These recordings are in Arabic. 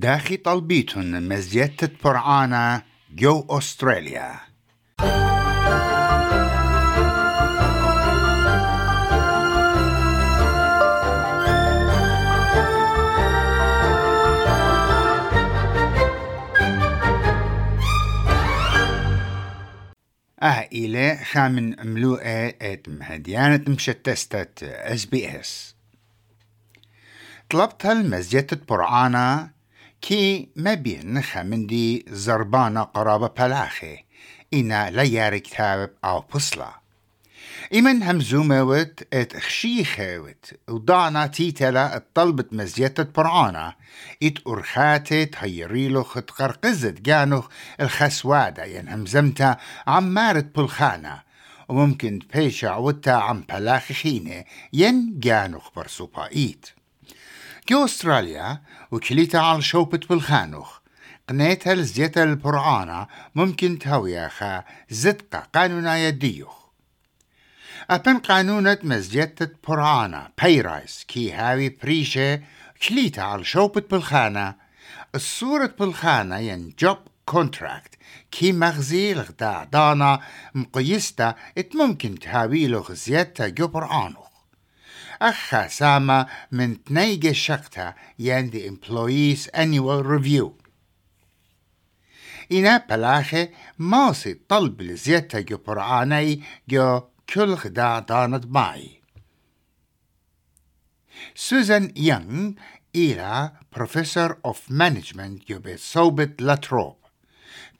داخي طلبيتن مزيتة برعانا جو أستراليا آه إلى خامن ملوءة ات مهديانة مشتستة اس بي اس. طلبت المزيتة برعانا كي ما بين خامندي زربانة قرابة بلاخي إنا لا يارك تاب أو بصلة إمن همزوموت إت خشيخوت ودانا تيتلا الطلبت مزيتة برعانا. إت أرخاتت هيريلو خد قرقزت جانوخ الخسوادة ين همزمتا عمارت بلخانة وممكن تبيشع وتا عم بلاخ خينة ين جانوخ برسوبايت جو أستراليا وكليتا على شوبة بالخانوخ. قنيتها لزيتا البرعانة ممكن تهوياخا زدقة قانونا يديوخ. أبن قانونة مزجتة برعانة بيرايس كي هاوي بريشة. كليتا على شوبة بالخانة. الصورة بالخانة ين جوب كونتراكت كي مغزي لغدا دانا مقيستا إت ممكن تهاوي لغ زيادة جو برعانوخ أخا ساما من تنيجة شقتا ين the employees annual review. إنا بلاخي ماسي طلب لزيادة جو برعاني جو كل خدا دانت معي. سوزان يونغ إلى بروفيسور أوف مانجمنت يوبي صوبت لاتروب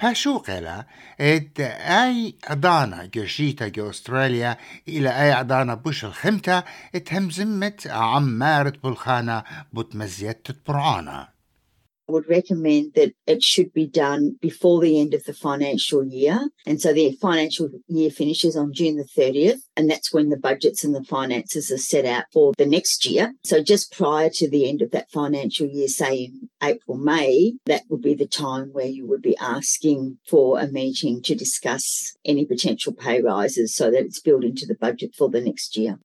باشوقلا اد اي ادانا جشيتا جو استراليا إلى اي ادانا بوش الخمتا اتهمزمت عمارة بالخانة بتمزيت برعانا would recommend that it should be done before the end of the financial year. And so the financial year finishes on June the 30th, and that's when the budgets and the finances are set out for the next year. So just prior to the end of that financial year, say in April, May, that would be the time where you would be asking for a meeting to discuss any potential pay rises so that it's built into the budget for the next year.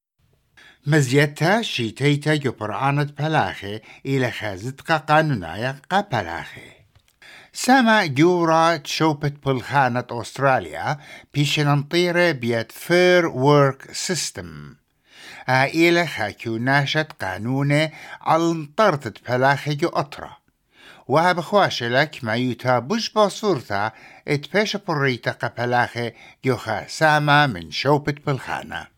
مزيتا شيتيتا يبرعانة بلاخي إلى خازتقا قانونايا قا بلاخي سما جورا تشوبت بلخانة أستراليا بيشن نطيرة بيت فير ورك سيستم إلى خاكيو ناشت قانونة على انطرتت بلاخي جو أطرة وهب خواشلك ما يوتا بوش باصورتا اتباش بريتا قبلاخي جو ساما من شوبت بالخانه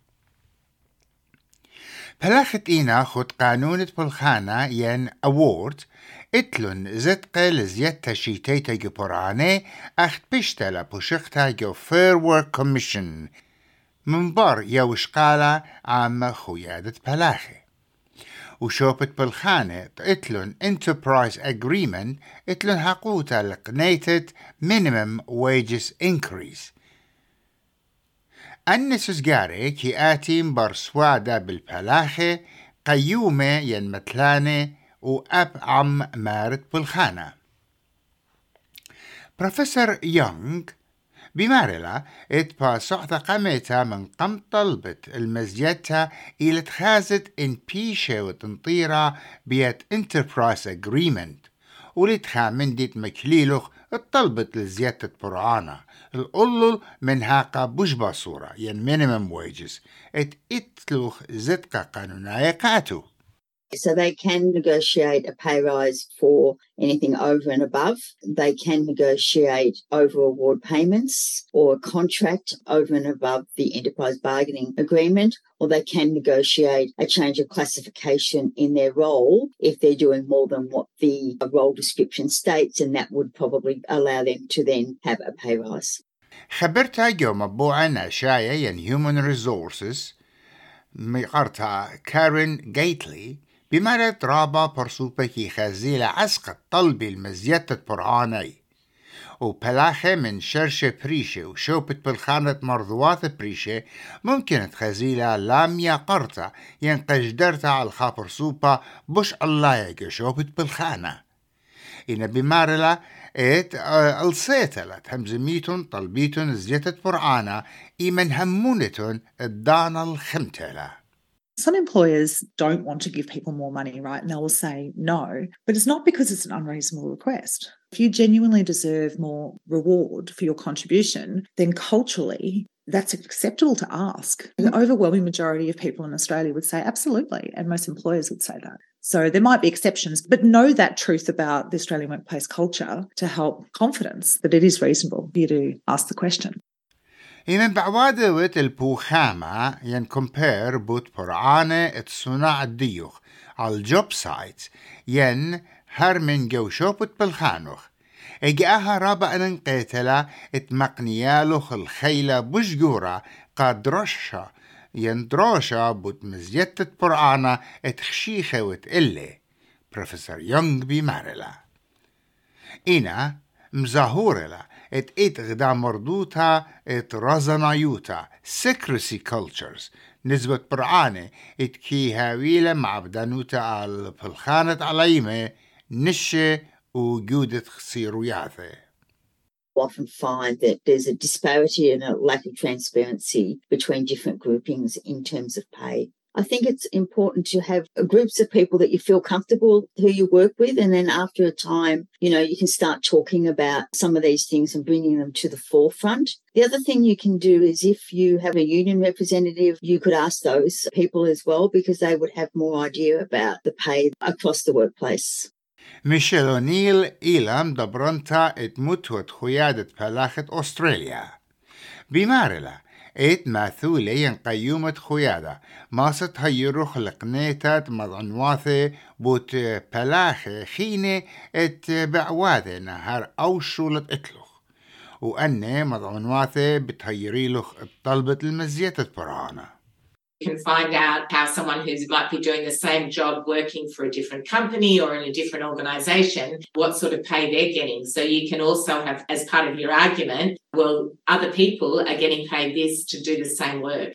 بلاخت إينا خد قانونة بالخانة ين أوورد اتلون زدقة لزيادة شيتيتا جبراني أخت بشتلا بوشختا جو فير ورك كوميشن. من بار يوش قالة عام خويادة بلاخي. وشوبت بالخانة اتلون انتربرايز اجريمنت اتلون حقوتا لقنيتت minimum أنس جاري كي آتيم برسوادة بالبلاخة قيومة ين متلانة وأب عم مارت بالخانة. بروفيسور يونغ بمارلا إتبا صحتا قميتا من قم طلبت المزيتا إلى تخازت إن بيشة وتنطيرا بيت إنتربرايز أجريمنت. ولتخا من ديت مكليلوخ طلبت لزيادة برعانة القلل من هاقا بوش صورة ين minimum wages. إت إتلوخ زدقا قانوناية قاتو So they can negotiate a pay rise for anything over and above. They can negotiate over award payments or a contract over and above the enterprise bargaining agreement, or they can negotiate a change of classification in their role if they're doing more than what the role description states, and that would probably allow them to then have a pay rise. خبرتها جو مطبوعة ناشاية ين Human Resources مقرتها كارين جيتلي رابا برسوبة كي خزيلة عسقة طلبي المزيتة برعاني وبلاخة من شرشة بريشة وشوبة بالخانة مرضوات بريشة ممكن تخزيلة لاميا قرطة ينقجدرتا على الخابر سوبا بش الله يجي شوبة بالخانة إن بمارلا ات الصيتلت همزميتون طلبيتون زيتة برعانة إيمن همونتون الدانا الخمتلة Some employers don't want to give people more money, right? And they will say no, but it's not because it's an unreasonable request. If you genuinely deserve more reward for your contribution, then culturally, that's acceptable to ask. The mm-hmm. overwhelming majority of people in Australia would say absolutely, and most employers would say that. So there might be exceptions, but know that truth about the Australian workplace culture to help confidence that it is reasonable for you to ask the question. إن بعوادة البوخامة ين كومبير بوت برعانة تصنع الديوخ على الجوب سايت ين هر من جوشوبت بالخانوخ إجاها رابع أن قيتلا اتمقنيالوخ الخيلة بشجورة ين دروشا بوت مزيتت برعانة اتخشيخة وتقلي بروفيسور يونغ بمارلا إنا مزاهورلا. ات ات غدا مردوتا ات رزنايوتا secrecy cultures نسبة برعانة ات كي هاويلة مع بدانوتا على بالخانة عليمة نشة وجودة خسيروياثة often find that there's a disparity and a lack of transparency between different groupings in terms of pay. I think it's important to have groups of people that you feel comfortable who you work with. And then after a time, you know, you can start talking about some of these things and bringing them to the forefront. The other thing you can do is if you have a union representative, you could ask those people as well because they would have more idea about the pay across the workplace. מישל אוניל אילם דברונתה et mutuat huyadet פלחת Australia. Bimarela. ايت ماثولي قيومة خيادة ماست هيروخ لقنيتات مضعنواثي بوت بلاخي خيني ات بعواثي نهار أو شولت اتلوخ وأني مضعنواثي بتهيريلوخ طلبة المزيتة برانا can find out how someone who might be doing the same job working for a different company or in a different organization, what sort of pay they're getting. So you can also have, as part of your argument, well, other people are getting paid this to do the same work.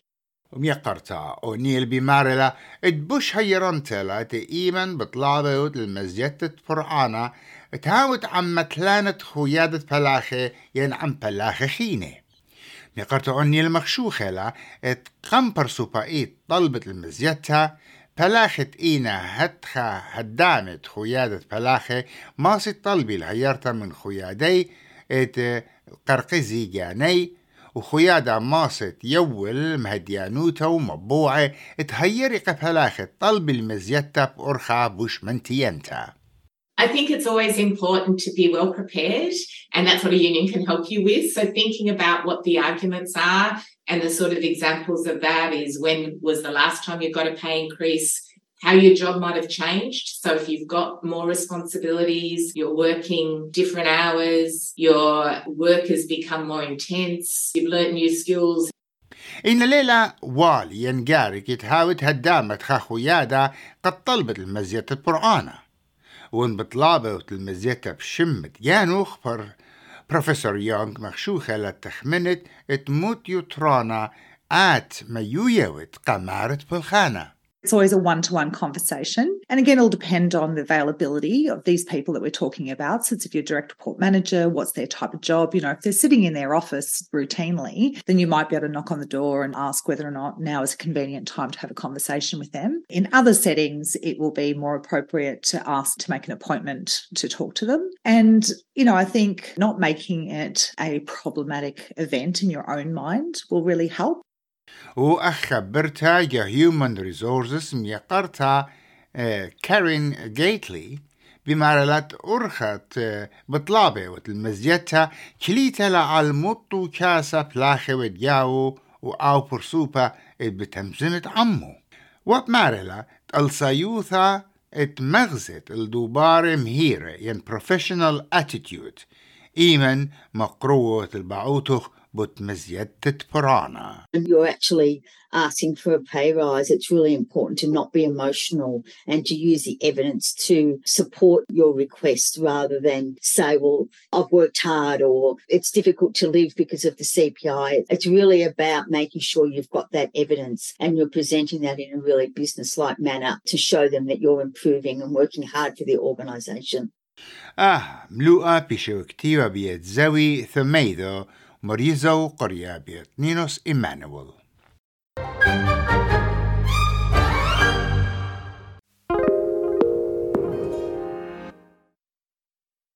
وميقرتا أونيل بمارلا ادبوش هيرانتلا تإيمن بطلابة المزيتة فرعانا تهاوت عم متلانة خيادة فلاخة ين عم فلاخة خينه نقرت عني المخشوخة لا إت قمبر سوبايت طلبة المزيتها بلاخت إينا هتخا هدامت خيادة بلاخة ماسي طلبي الهيارتا من خيادي إت قرقزي جاني وخيادة ماست يول مهديانوتا ومبوعة اتهيري قفلاخة طلب المزيتة بأرخا بوش منتينتا I think it's always important to be well prepared, and that's what a union can help you with. So, thinking about what the arguments are and the sort of examples of that is when was the last time you got a pay increase, how your job might have changed. So, if you've got more responsibilities, you're working different hours, your work has become more intense, you've learnt new skills, إن ليلة والي ينقارك يتهاوت هدامة خاخويادا قد طلبت المزية القرآنة ون بطلابة وتلمزيتها بشمت. يانوخ بر بروفيسور يونغ مخشوخة لتخمنت تموت يطرانا آت ميويوت قمارة بالخانة. It's always a one to one conversation. And again, it'll depend on the availability of these people that we're talking about. So, if you're direct report manager, what's their type of job? You know, if they're sitting in their office routinely, then you might be able to knock on the door and ask whether or not now is a convenient time to have a conversation with them. In other settings, it will be more appropriate to ask to make an appointment to talk to them. And, you know, I think not making it a problematic event in your own mind will really help. وأخبرتها يا هيومن ريسورسز ميقرتها كارين جيتلي بمارلات أرخت بطلابة وتلمزيتها كليتا لعالمطو كاسا بلاخة ودياو وآو برسوبة بتمزنة عمو. وبمارلا الصيوثة اتمغزت الدوبار مهيرة ين بروفيشنال اتيتيود إيمن مقروة البعوتخ and you're actually asking for a pay rise, it's really important to not be emotional and to use the evidence to support your request rather than say, well, I've worked hard or it's difficult to live because of the CPI. It's really about making sure you've got that evidence and you're presenting that in a really business like manner to show them that you're improving and working hard for the organisation. آه ملوءة بشو كتيبة بيت زوي ثميدو مريزو قرية بيت نينوس إيمانويل.